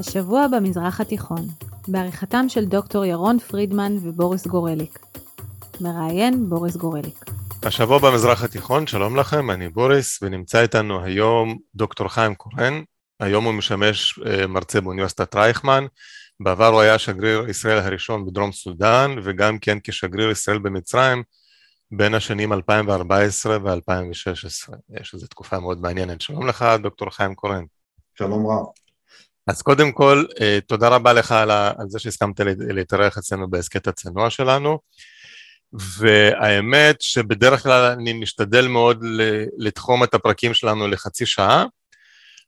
השבוע במזרח התיכון, בעריכתם של דוקטור ירון פרידמן ובוריס גורליק. מראיין בוריס גורליק. השבוע במזרח התיכון, שלום לכם, אני בוריס, ונמצא איתנו היום דוקטור חיים קורן. היום הוא משמש אה, מרצה באוניברסיטת רייכמן. בעבר הוא היה שגריר ישראל הראשון בדרום סודאן, וגם כן כשגריר ישראל במצרים בין השנים 2014 ו-2016. יש איזו תקופה מאוד מעניינת. שלום לך, דוקטור חיים קורן. שלום רב. אז קודם כל, אה, תודה רבה לך על, זה שהסכמת להתארח אצלנו בהסכת הצנוע שלנו, והאמת שבדרך כלל אני משתדל מאוד לתחום את הפרקים שלנו לחצי שעה,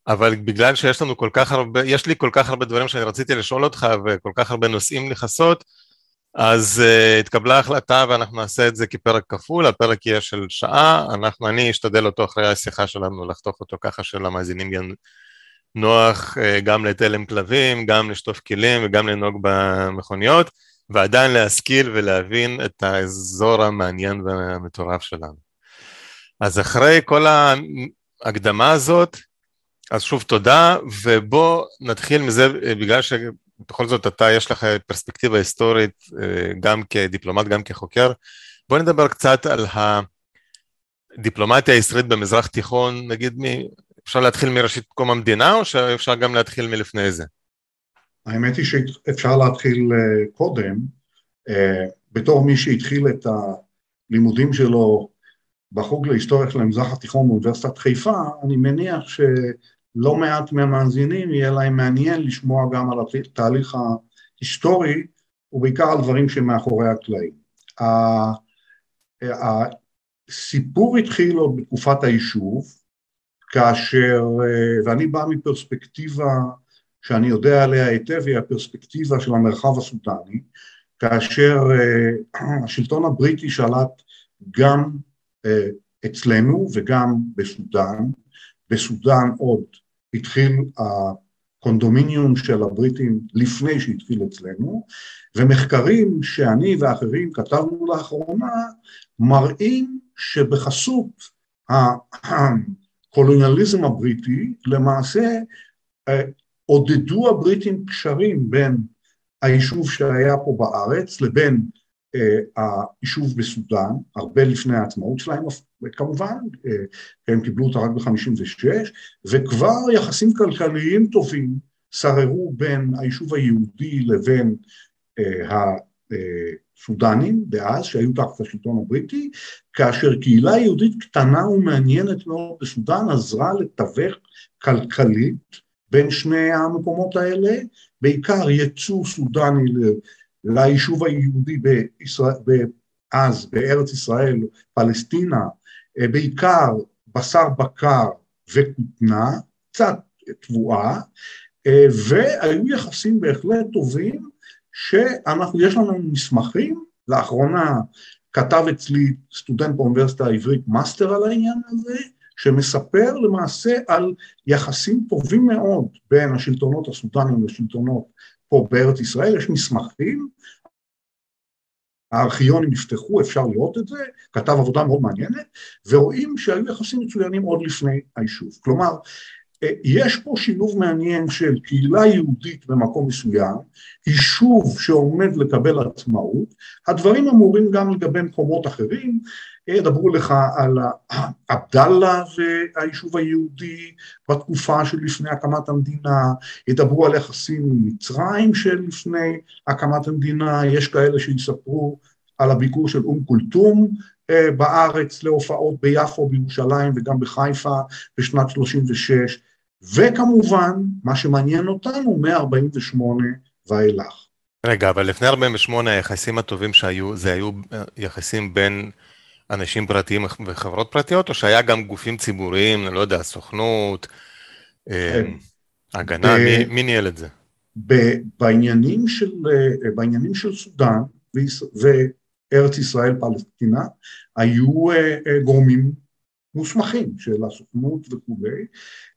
אבל בגלל שיש לנו כל כך הרבה, יש לי כל כך הרבה דברים שאני רציתי לשאול אותך וכל כך הרבה נושאים לכסות, אז uh, התקבלה החלטה ואנחנו נעשה את זה כפרק כפול, הפרק יהיה של שעה, אנחנו, אני אשתדל אותו אחרי השיחה שלנו לחתוך אותו ככה שלמאזינים נוח אה, גם לתלם כלבים, גם לשטוף כלים וגם לנהוג במכוניות, ועדיין להשכיל ולהבין את האזור המעניין והמטורף שלנו. אז אחרי כל ההקדמה הזאת, אז שוב תודה, ובוא נתחיל מזה, אה, בגלל שבכל זאת אתה, יש לך פרספקטיבה היסטורית, אה, גם כדיפלומט, גם כחוקר, בוא נדבר קצת על הדיפלומטיה הישראלית במזרח תיכון, נגיד אפשר להתחיל מראשית קום המדינה, או שאפשר גם להתחיל מלפני זה? האמת היא שאפשר להתחיל אה, קודם. אה, בתור מי שהתחיל את הלימודים שלו בחוג להיסטוריה של המזרח התיכון באוניברסיטת חיפה, אני מניח שלא מעט מהמאזינים יהיה להם מעניין לשמוע גם על התהליך ההיסטורי, ובעיקר על דברים שמאחורי הקלעים. הסיפור התחיל עוד בתקופת היישוב, כאשר, אה, ואני בא מפרספקטיבה שאני יודע עליה היטב, היא הפרספקטיבה של המרחב הסודני, כאשר אה, השלטון הבריטי שלט גם אה, אצלנו וגם בסודאן, בסודאן עוד התחיל הקונדומיניום של הבריטים לפני שהתחיל אצלנו, ומחקרים שאני ואחרים כתבנו לאחרונה מראים שבחסות הקולוניאליזם הבריטי, למעשה אה, עודדו הבריטים קשרים בין היישוב שהיה פה בארץ לבין uh, היישוב בסודאן, הרבה לפני העצמאות שלהם כמובן, uh, הם קיבלו אותה רק ב-56, וכבר יחסים כלכליים טובים שררו בין היישוב היהודי לבין סודנים דאז, שהיו תחת השלטון הבריטי, כאשר קהילה יהודית קטנה ומעניינת מאוד בסודאן עזרה לתווך כלכלית בין שני המקומות האלה, בעיקר יצוא סודני ליישוב היהודי אז בארץ ישראל, פלסטינה, בעיקר בשר בקר וכותנה, קצת תבואה, והיו יחסים בהחלט טובים שאנחנו, יש לנו מסמכים, לאחרונה כתב אצלי סטודנט באוניברסיטה העברית מאסטר על העניין הזה, שמספר למעשה על יחסים טובים מאוד בין השלטונות הסודנים לשלטונות פה בארץ ישראל, יש מסמכים, הארכיונים נפתחו, אפשר לראות את זה, כתב עבודה מאוד מעניינת, ורואים שהיו יחסים מצוינים עוד לפני היישוב. כלומר, יש פה שילוב מעניין של קהילה יהודית במקום מסוים, יישוב שעומד לקבל עצמאות, הדברים אמורים גם לגבי מקומות אחרים, ידברו לך על עבדאללה והיישוב היהודי בתקופה שלפני הקמת המדינה, ידברו על יחסים עם מצרים שלפני הקמת המדינה, יש כאלה שיספרו על הביקור של אום כולתום אה, בארץ להופעות ביפו, בירושלים וגם בחיפה בשנת 36, וכמובן, מה שמעניין אותנו, מ-48 ואילך. רגע, אבל לפני 48 היחסים הטובים שהיו, זה היו אה, יחסים בין אנשים פרטיים וחברות פרטיות, או שהיה גם גופים ציבוריים, לא יודע, סוכנות, אה, כן. הגנה, מי, מי ניהל את זה? בעניינים של, אה, בעניינים של סודאן וארץ ישראל פלסטינה, היו גורמים מוסמכים של הסוכנות וכולי.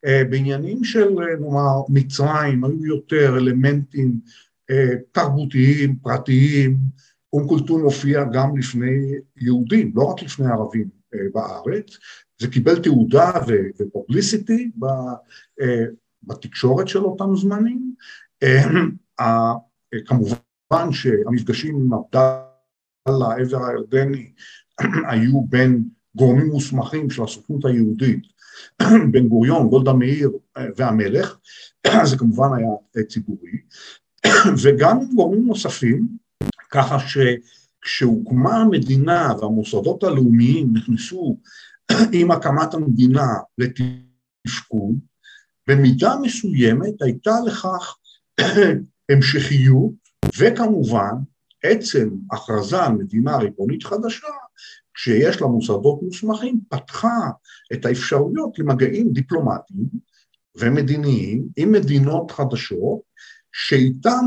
אה, בעניינים של אה, נאמר מצרים היו יותר אלמנטים אה, תרבותיים, פרטיים, אום כולתום הופיע גם לפני יהודים, לא רק לפני ערבים בארץ, זה קיבל תעודה ופובליסיטי בתקשורת של אותם זמנים, כמובן שהמפגשים עם עבדאללה, העבר הירדני, היו בין גורמים מוסמכים של הסוכנות היהודית, בן גוריון, גולדה מאיר והמלך, זה כמובן היה ציבורי, וגם גורמים נוספים, ככה שכשהוקמה המדינה והמוסדות הלאומיים נכנסו עם הקמת המדינה לתפקוד, במידה מסוימת הייתה לכך המשכיות, וכמובן עצם הכרזה על מדינה ריבונית חדשה, כשיש לה מוסדות מוסמכים, פתחה את האפשרויות למגעים דיפלומטיים ומדיניים עם מדינות חדשות, שאיתם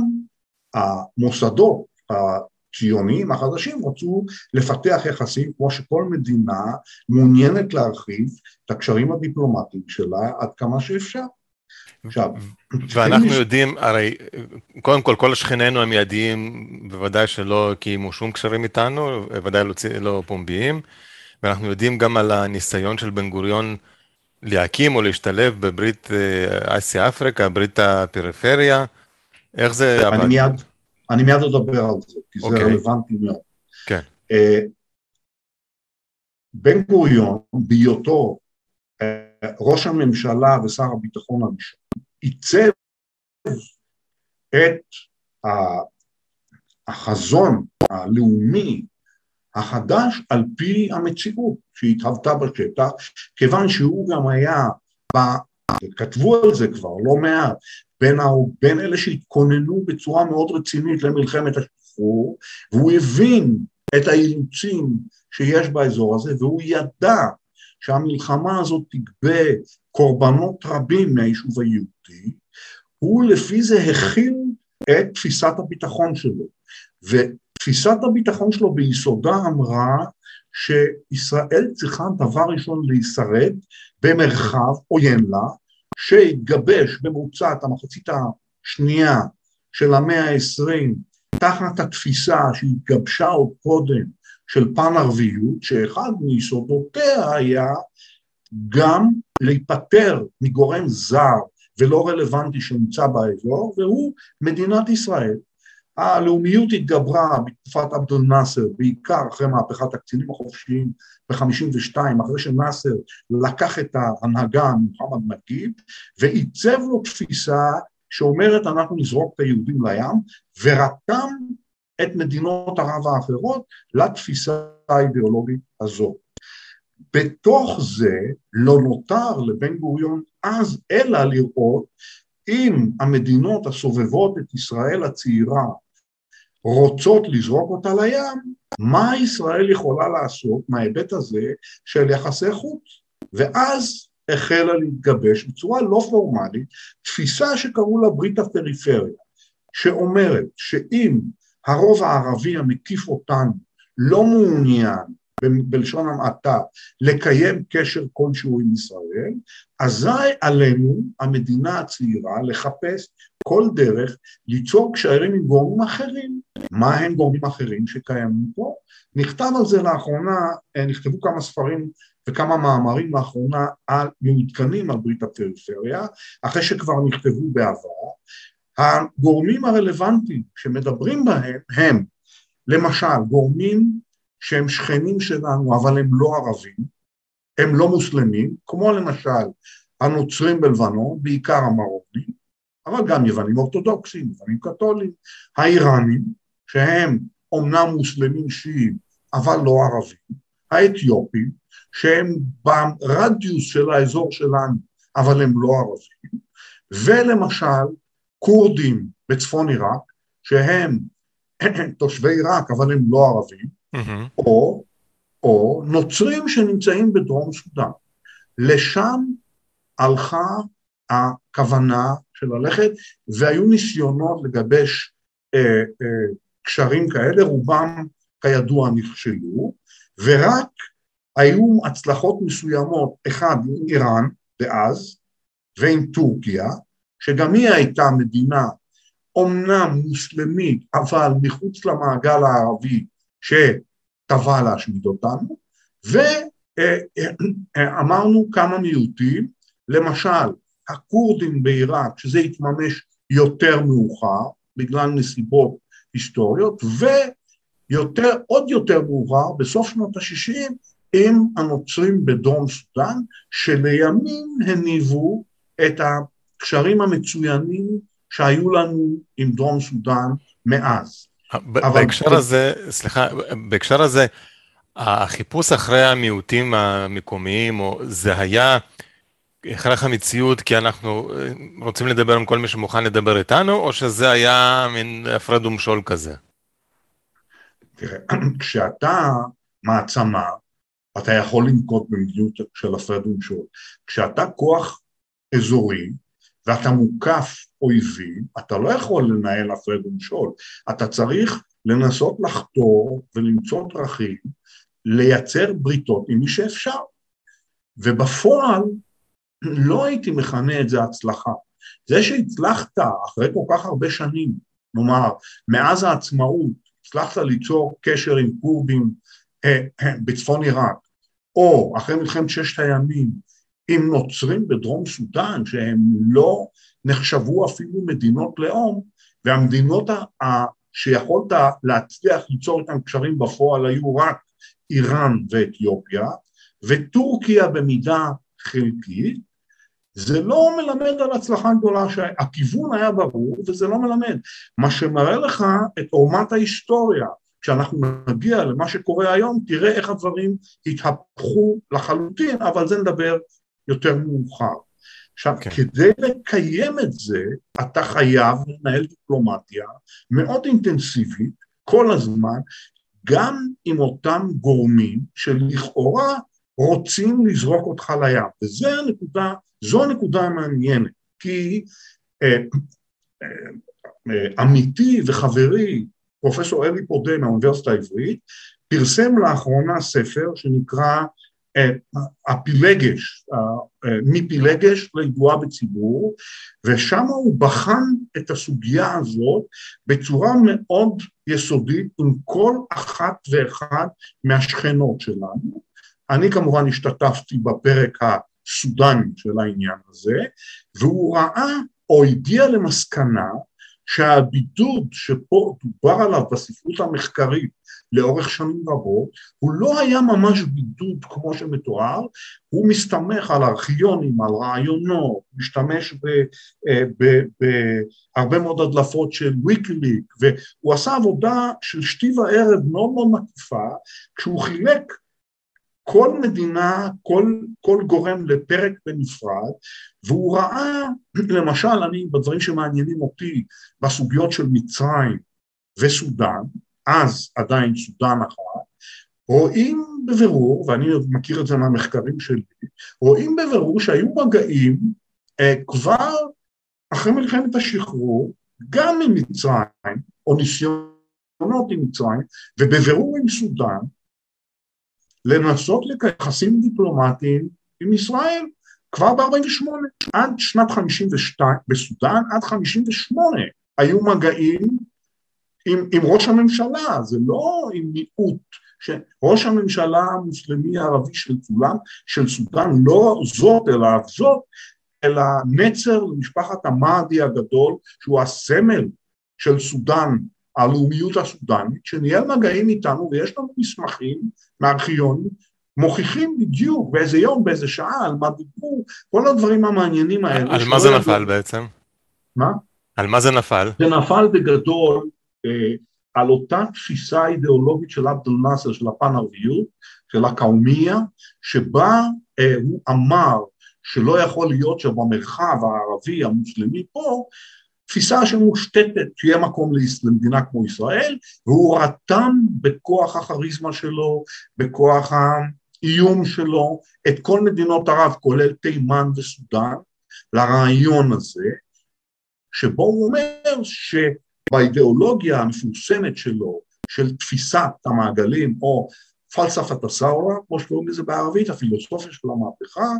המוסדות הציוניים החדשים רצו לפתח יחסים כמו שכל מדינה מעוניינת להרחיב את הקשרים הדיפלומטיים שלה עד כמה שאפשר. עכשיו, ואנחנו יודעים, הרי קודם כל, כל שכנינו המיידיים בוודאי שלא קיימו שום קשרים איתנו, בוודאי לא, לא פומביים, ואנחנו יודעים גם על הניסיון של בן גוריון להקים או להשתלב בברית אה, אסיה אפריקה, ברית הפריפריה, איך זה עבד? מיד, אני מיד אדבר על זה, כי זה okay. אוקיי. רלוונטי מאוד. כן. Uh, בן גוריון, בהיותו uh, ראש הממשלה ושר הביטחון הראשון, עיצב את החזון הלאומי החדש על פי המציאות שהתהוותה בשטח, כיוון שהוא גם היה, כתבו על זה כבר לא מעט, בין, בין אלה שהתכוננו בצורה מאוד רצינית למלחמת השחרור, והוא הבין את האילוצים שיש באזור הזה, והוא ידע שהמלחמה הזאת תגבה קורבנות רבים מהיישוב היהודי, הוא לפי זה הכין את תפיסת הביטחון שלו. ותפיסת הביטחון שלו ביסודה אמרה שישראל צריכה דבר ראשון להישרד במרחב עוין לה, שהתגבש במרוצת המחצית השנייה של המאה העשרים תחת התפיסה שהתגבשה עוד קודם של פן ערביות, שאחד מיסודותיה היה גם להיפטר מגורם זר ולא רלוונטי שנמצא באזור, והוא מדינת ישראל. הלאומיות התגברה בתקופת עבד אל-נאצר, בעיקר אחרי מהפכת הקצינים החופשיים ב-52, אחרי שנאצר לקח את ההנהגה מוחמד נגיב, ועיצב לו תפיסה שאומרת אנחנו נזרוק את היהודים לים, ורתם את מדינות ערב האחרות לתפיסה האידיאולוגית הזו. בתוך זה לא נותר לבן גוריון אז אלא לראות אם המדינות הסובבות את ישראל הצעירה רוצות לזרוק אותה לים, מה ישראל יכולה לעשות מההיבט הזה של יחסי חוץ? ואז החלה להתגבש בצורה לא פורמלית תפיסה שקראו לה ברית הפריפריה, שאומרת שאם הרוב הערבי המקיף אותנו לא מעוניין בלשון המעטה, לקיים קשר כלשהו עם ישראל, אזי עלינו, המדינה הצעירה, לחפש כל דרך ליצור קשרים עם גורמים אחרים. מה הם גורמים אחרים שקיימים פה? נכתב על זה לאחרונה, אה, נכתבו כמה ספרים וכמה מאמרים לאחרונה על מעודכנים על ברית הפריפריה, אחרי שכבר נכתבו בעבר. הגורמים הרלוונטיים שמדברים בהם הם למשל גורמים שהם שכנים שלנו אבל הם לא ערבים, הם לא מוסלמים, כמו למשל הנוצרים בלבנון, בעיקר המרוקנים, אבל גם יוונים אורתודוקסים, יוונים קתולים, האיראנים, שהם אומנם מוסלמים שיעים, אבל לא ערבים, האתיופים, שהם ברדיוס של האזור שלנו, אבל הם לא ערבים, ולמשל כורדים בצפון עיראק, שהם תושבי עיראק, אבל הם לא ערבים, mm-hmm. או, או נוצרים שנמצאים בדרום סודאן. לשם הלכה הכוונה של ללכת, והיו ניסיונות לגבש אה, אה, קשרים כאלה, רובם כידוע נכשלו, ורק היו הצלחות מסוימות, אחד עם איראן דאז, ועם טורקיה, שגם היא הייתה מדינה אומנם מוסלמית, אבל מחוץ למעגל הערבי שטבע להשמיד אותנו, ואמרנו כמה מיעוטים, למשל הכורדים בעיראק, שזה התממש יותר מאוחר, בגלל נסיבות היסטוריות, ויותר, עוד יותר מאוחר, בסוף שנות ה-60, עם הנוצרים בדרום סודאן, שלימים הניבו את הקשרים המצוינים שהיו לנו עם דרום סודאן מאז. בהקשר. הזה, סליחה, בהקשר הזה, החיפוש אחרי המיעוטים המקומיים, זה היה הכרח המציאות כי אנחנו אה, רוצים לדבר עם כל מי שמוכן לדבר איתנו, או שזה היה מין הפרד ומשול כזה? תראה, כשאתה מעצמה, אתה יכול לנקוט במדיניות של הפרד ומשול. כשאתה כוח אזורי ואתה מוקף אויבים, אתה לא יכול לנהל הפרד ומשול. אתה צריך לנסות לחתור ולמצוא דרכים לייצר בריתות עם מי שאפשר. ובפועל לא הייתי מכנה את זה הצלחה. זה שהצלחת אחרי כל כך הרבה שנים, נאמר, מאז העצמאות, הצלחת ליצור קשר עם כורדים אה, אה, בצפון עיראק, או אחרי מלחמת ששת הימים, עם נוצרים בדרום סודאן, שהם לא נחשבו אפילו מדינות לאום, והמדינות שיכולת להצליח ליצור איתן קשרים בפועל היו רק איראן ואתיופיה, וטורקיה במידה חלקית, זה לא מלמד על הצלחה גדולה שהכיוון היה ברור וזה לא מלמד. מה שמראה לך את עורמת ההיסטוריה, כשאנחנו נגיע למה שקורה היום, תראה איך הדברים התהפכו לחלוטין, אבל זה נדבר יותר מאוחר. עכשיו, כן. כדי לקיים את זה, אתה חייב לנהל דיפלומטיה מאוד אינטנסיבית, כל הזמן, גם עם אותם גורמים שלכאורה רוצים לזרוק אותך לים, וזו הנקודה, זו הנקודה המעניינת, כי אה, אה, אה, עמיתי וחברי פרופסור אלי פודה מהאוניברסיטה העברית פרסם לאחרונה ספר שנקרא הפילגש, מפילגש לידועה בציבור, ושם הוא בחן את הסוגיה הזאת בצורה מאוד יסודית עם כל אחת ואחד מהשכנות שלנו. אני כמובן השתתפתי בפרק הסודני של העניין הזה, והוא ראה או הגיע למסקנה שהבידוד שפה דובר עליו בספרות המחקרית לאורך שנים רבות, הוא לא היה ממש בידוד כמו שמתואר, הוא מסתמך על ארכיונים, על רעיונות, משתמש בהרבה אה, מאוד הדלפות של ויקליק, והוא עשה עבודה של שתי וערב מאוד מאוד מקיפה, כשהוא חילק כל מדינה, כל, כל גורם לפרק בנפרד, והוא ראה, למשל, אני, בדברים שמעניינים אותי, בסוגיות של מצרים וסודאן, אז עדיין סודאן אחת, רואים בבירור, ואני מכיר את זה מהמחקרים שלי, רואים בבירור שהיו מגעים אה, כבר אחרי מלחמת השחרור, גם עם מצרים, או ניסיונות עם מצרים, ובבירור עם סודאן, לנסות לקיים יחסים דיפלומטיים עם ישראל כבר ב-48, עד שנת 52, בסודאן עד 58 היו מגעים עם, עם ראש הממשלה, זה לא עם מיעוט, שראש הממשלה המוסלמי הערבי של כולם, של סודאן, לא זאת אלא זאת, אלא נצר למשפחת המאדי הגדול, שהוא הסמל של סודאן הלאומיות הסודנית, שניהל מגעים איתנו ויש לנו מסמכים מארכיונים מוכיחים בדיוק באיזה יום, באיזה שעה, על מה דיברו, כל הדברים המעניינים האלה. על מה זה נפל בעצם? מה? על מה זה נפל? זה נפל בגדול אה, על אותה תפיסה אידיאולוגית של עבד אל-נאצר, של הפן ערביות, של הקאומיה, שבה אה, הוא אמר שלא יכול להיות שבמרחב הערבי המוסלמי פה תפיסה שמושתתת, שיהיה מקום למדינה כמו ישראל, והוא רתם בכוח הכריזמה שלו, בכוח האיום שלו, את כל מדינות ערב, כולל תימן וסודאן, לרעיון הזה, שבו הוא אומר שבאידיאולוגיה המפורסמת שלו, של תפיסת המעגלים, או פלספת הסאורה, כמו שקוראים לזה בערבית, הפילוסופיה של המהפכה,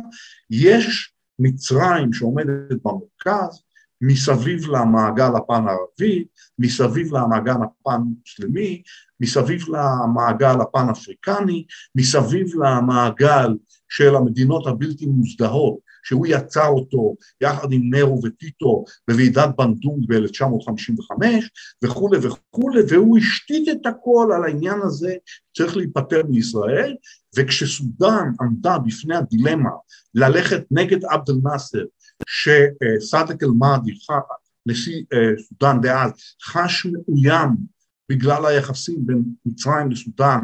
יש מצרים שעומדת במרכז, מסביב למעגל הפן הערבי, מסביב למעגל הפן המוסלמי, מסביב למעגל הפן אפריקני, מסביב למעגל של המדינות הבלתי מוזדהות שהוא יצר אותו יחד עם נרו וטיטו בוועידת בנדונג ב-1955 וכולי וכולי, והוא השתית את הכל על העניין הזה צריך להיפטר מישראל, וכשסודאן עמדה בפני הדילמה ללכת נגד עבד אל-נאסר, שסאדק אל-מאדי, נשיא אה, סודאן דאז, חש מאוים בגלל היחסים בין מצרים לסודאן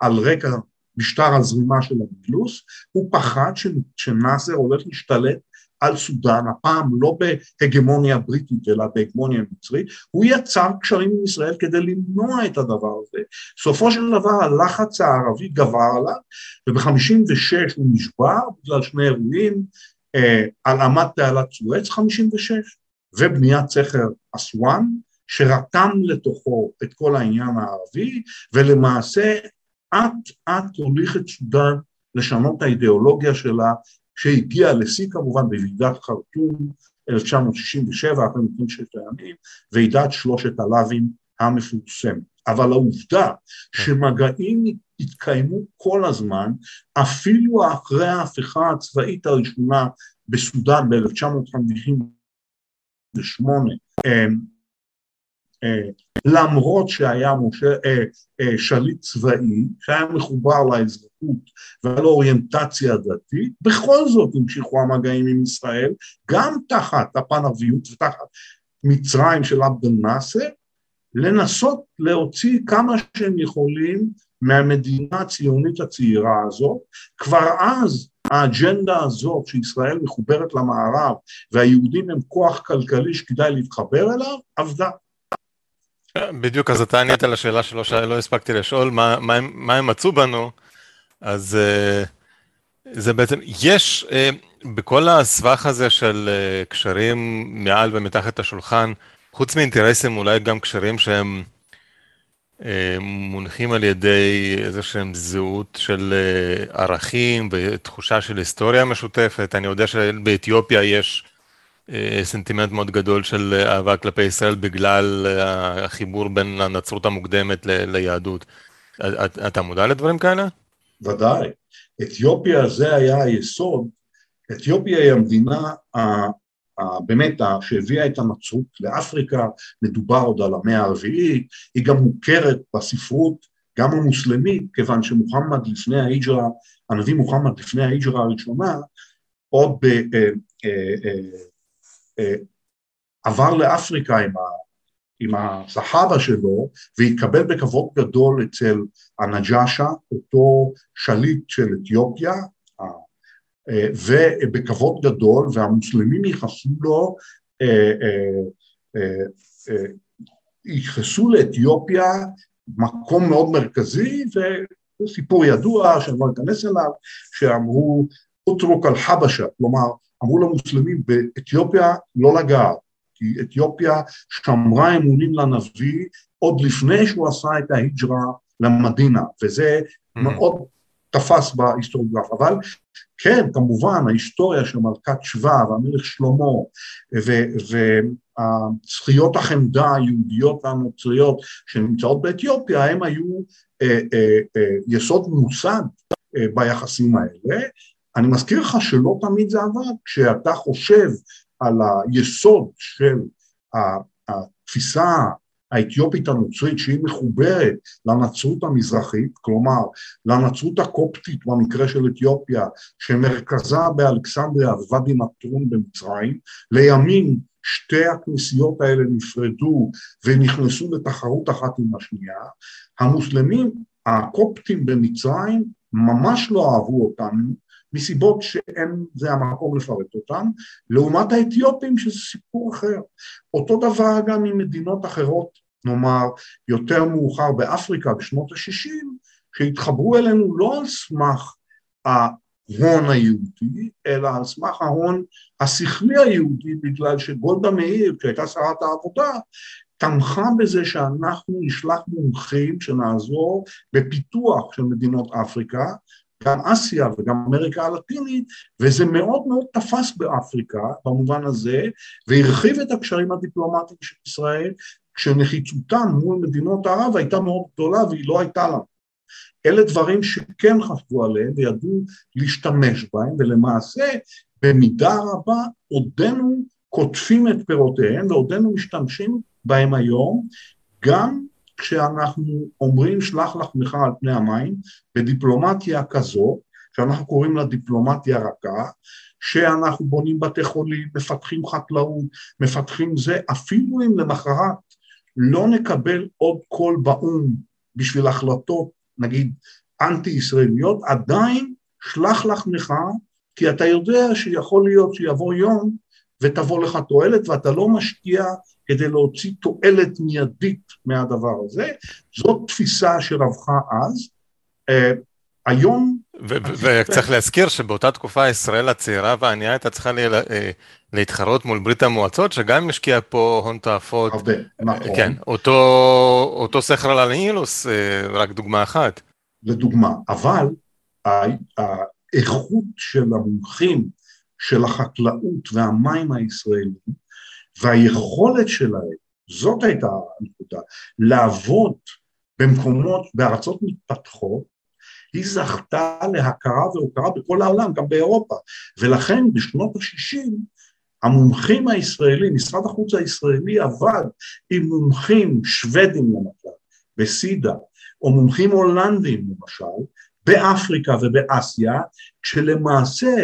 על רקע משטר הזרימה של האנגלוס, הוא פחד שנאסר הולך להשתלט על סודאן, הפעם לא בהגמוניה בריטית אלא בהגמוניה מצרית, הוא יצר קשרים עם ישראל כדי למנוע את הדבר הזה. בסופו של דבר הלחץ הערבי גבר עליו, וב-56 הוא נשבר בגלל שני אירועים, הלאמת תעלת סואץ 56 ובניית סכר אסואן, שרתם לתוכו את כל העניין הערבי, ולמעשה אט אט הוליך את סודאן לשנות את האידיאולוגיה שלה, שהגיעה לשיא כמובן בוועידת חרטום 1967, אחרי מלחמת ששת הימים, ועידת שלושת הלאווים המפורסמת. אבל העובדה שמגעים התקיימו כל הזמן, אפילו אחרי ההפיכה הצבאית הראשונה בסודאן ב-1958, אה, למרות שהיה משה, אה, אה, שליט צבאי, שהיה מחובר לאזרחות והיה לו אוריינטציה דתית, בכל זאת המשיכו המגעים עם ישראל, גם תחת הפן ערביות ותחת מצרים של עבד אל-נאסר, לנסות להוציא כמה שהם יכולים מהמדינה הציונית הצעירה הזאת. כבר אז האג'נדה הזאת שישראל מחוברת למערב והיהודים הם כוח כלכלי שכדאי להתחבר אליו, עבדה. בדיוק, אז אתה ענית לשאלה שלא הספקתי לשאול, מה, מה, מה הם מצאו בנו, אז uh, זה בעצם, יש uh, בכל הסבך הזה של uh, קשרים מעל ומתחת השולחן, חוץ מאינטרסים אולי גם קשרים שהם מונחים על ידי איזה שהם זהות של uh, ערכים ותחושה של היסטוריה משותפת, אני יודע שבאתיופיה יש אה, סנטימנט מאוד גדול של אהבה כלפי ישראל בגלל אה, החיבור בין הנצרות המוקדמת ל- ליהדות. אתה מודע לדברים כאלה? ודאי. אתיופיה זה היה היסוד, אתיופיה היא המדינה באמת שהביאה את הנצרות לאפריקה, מדובר עוד על המאה הרביעית, היא גם מוכרת בספרות, גם המוסלמית, כיוון שמוחמד לפני ההיג'רה, הנביא מוחמד לפני ההיג'רה הראשונה, עוד ב... אה, עבר לאפריקה עם, ה, עם הסחאבה שלו והתקבל בכבוד גדול אצל הנג'אשה, אותו שליט של אתיופיה, ובכבוד גדול, והמוסלמים ייחסו לו, ייחסו לאתיופיה מקום מאוד מרכזי, וסיפור ידוע שאני לא אכנס אליו, שאמרו אוטרוק על חבשה, כלומר אמרו למוסלמים באתיופיה לא לגעת, כי אתיופיה שמרה אמונים לנביא עוד לפני שהוא עשה את ההיג'רה למדינה, וזה mm-hmm. מאוד תפס בהיסטוריוגרף, אבל כן, כמובן, ההיסטוריה של מלכת שבא והמלך שלמה והזכיות החמדה היהודיות והנוצריות שנמצאות באתיופיה, הם היו אה, אה, אה, יסוד מוסד אה, ביחסים האלה, אני מזכיר לך שלא תמיד זה עבד, כשאתה חושב על היסוד של התפיסה האתיופית הנוצרית שהיא מחוברת לנצרות המזרחית, כלומר לנצרות הקופטית במקרה של אתיופיה, שמרכזה באלכסנדריה וואדי נטרון במצרים, לימים שתי הכנסיות האלה נפרדו ונכנסו לתחרות אחת עם השנייה, המוסלמים הקופטים במצרים ממש לא אהבו אותנו, מסיבות שאין זה המקום לפרט אותן, לעומת האתיופים שזה סיפור אחר. אותו דבר גם עם מדינות אחרות, נאמר יותר מאוחר באפריקה בשנות ה-60, שהתחברו אלינו לא על סמך ההון היהודי, אלא על סמך ההון השכלי היהודי, בגלל שגולדה מאיר, כשהייתה שרת העבודה, תמכה בזה שאנחנו נשלח מומחים שנעזור בפיתוח של מדינות אפריקה, גם אסיה וגם אמריקה הלטינית, וזה מאוד מאוד תפס באפריקה במובן הזה, והרחיב את הקשרים הדיפלומטיים של ישראל, כשנחיצותם מול מדינות ערב הייתה מאוד גדולה והיא לא הייתה לנו. אלה דברים שכן חשבו עליהם וידעו להשתמש בהם, ולמעשה במידה רבה עודנו קוטפים את פירותיהם ועודנו משתמשים בהם היום, גם כשאנחנו אומרים שלח לחמך על פני המים, בדיפלומטיה כזו, שאנחנו קוראים לה דיפלומטיה רכה, שאנחנו בונים בתי חולים, מפתחים חקלאות, מפתחים זה, אפילו אם למחרת לא נקבל עוד קול באו"ם בשביל החלטות, נגיד, אנטי-ישראליות, עדיין שלח לחמך, כי אתה יודע שיכול להיות שיבוא יום ותבוא לך תועלת ואתה לא משקיע כדי להוציא תועלת מיידית מהדבר הזה. זאת תפיסה שרווחה אז. Uh, היום... וצריך להזכיר שבאותה תקופה ישראל הצעירה והענייה הייתה צריכה אה, להתחרות מול ברית המועצות, שגם השקיעה פה הון תועפות. הרבה, נכון. כן, אותו, אותו סכר על הנילוס, רק דוגמה אחת. לדוגמה, אבל האיכות של המומחים של החקלאות והמים הישראלים והיכולת שלהם, זאת הייתה הנקודה, לעבוד במקומות, בארצות מתפתחות, היא זכתה להכרה והוקרה בכל העולם, גם באירופה, ולכן בשנות ה-60 המומחים הישראלים, משרד החוץ הישראלי עבד עם מומחים שוודים למשל, בסידה, או מומחים הולנדים למשל, באפריקה ובאסיה, כשלמעשה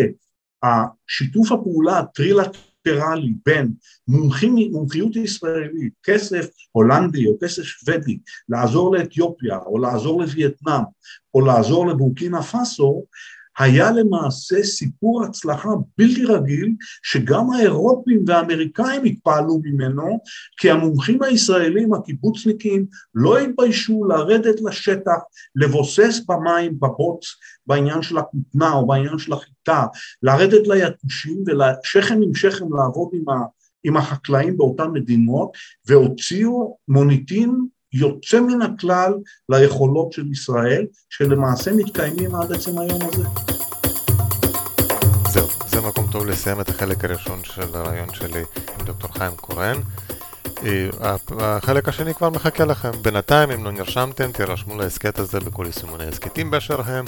השיתוף הפעולה הטרילטרלי בין מומחים, מומחיות ישראלית, כסף הולנדי או כסף שוודי, לעזור לאתיופיה או לעזור לווייטנאם או לעזור לבורקינה פאסו, היה למעשה סיפור הצלחה בלתי רגיל שגם האירופים והאמריקאים התפעלו ממנו כי המומחים הישראלים הקיבוצניקים לא התביישו לרדת לשטח, לבוסס במים בבוץ בעניין של הכותנה או בעניין של החיטה, לרדת ליתושים ולשכם עם שכם לעבוד עם, ה, עם החקלאים באותן מדינות והוציאו מוניטין יוצא מן הכלל ליכולות של ישראל, שלמעשה מתקיימים עד עצם היום הזה. זהו, זה מקום טוב לסיים את החלק הראשון של הריאיון שלי עם דוקטור חיים קורן. אה, החלק השני כבר מחכה לכם. בינתיים, אם לא נרשמתם, תירשמו להסכת הזה בכל יישומוני הסכתים באשר הם,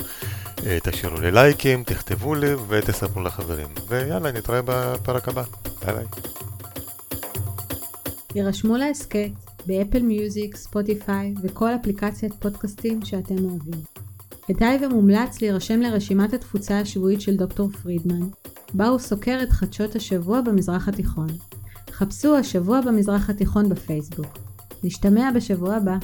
אה, תשאירו לי לייקים, תכתבו לי ותספרו לחברים. ויאללה, נתראה בפרק הבא. bye bye. הירשמו להסכת באפל מיוזיק, ספוטיפיי וכל אפליקציית פודקאסטים שאתם אוהבים. כדאי ומומלץ להירשם לרשימת התפוצה השבועית של דוקטור פרידמן, בה הוא סוקר את חדשות השבוע במזרח התיכון. חפשו השבוע במזרח התיכון בפייסבוק. נשתמע בשבוע הבא.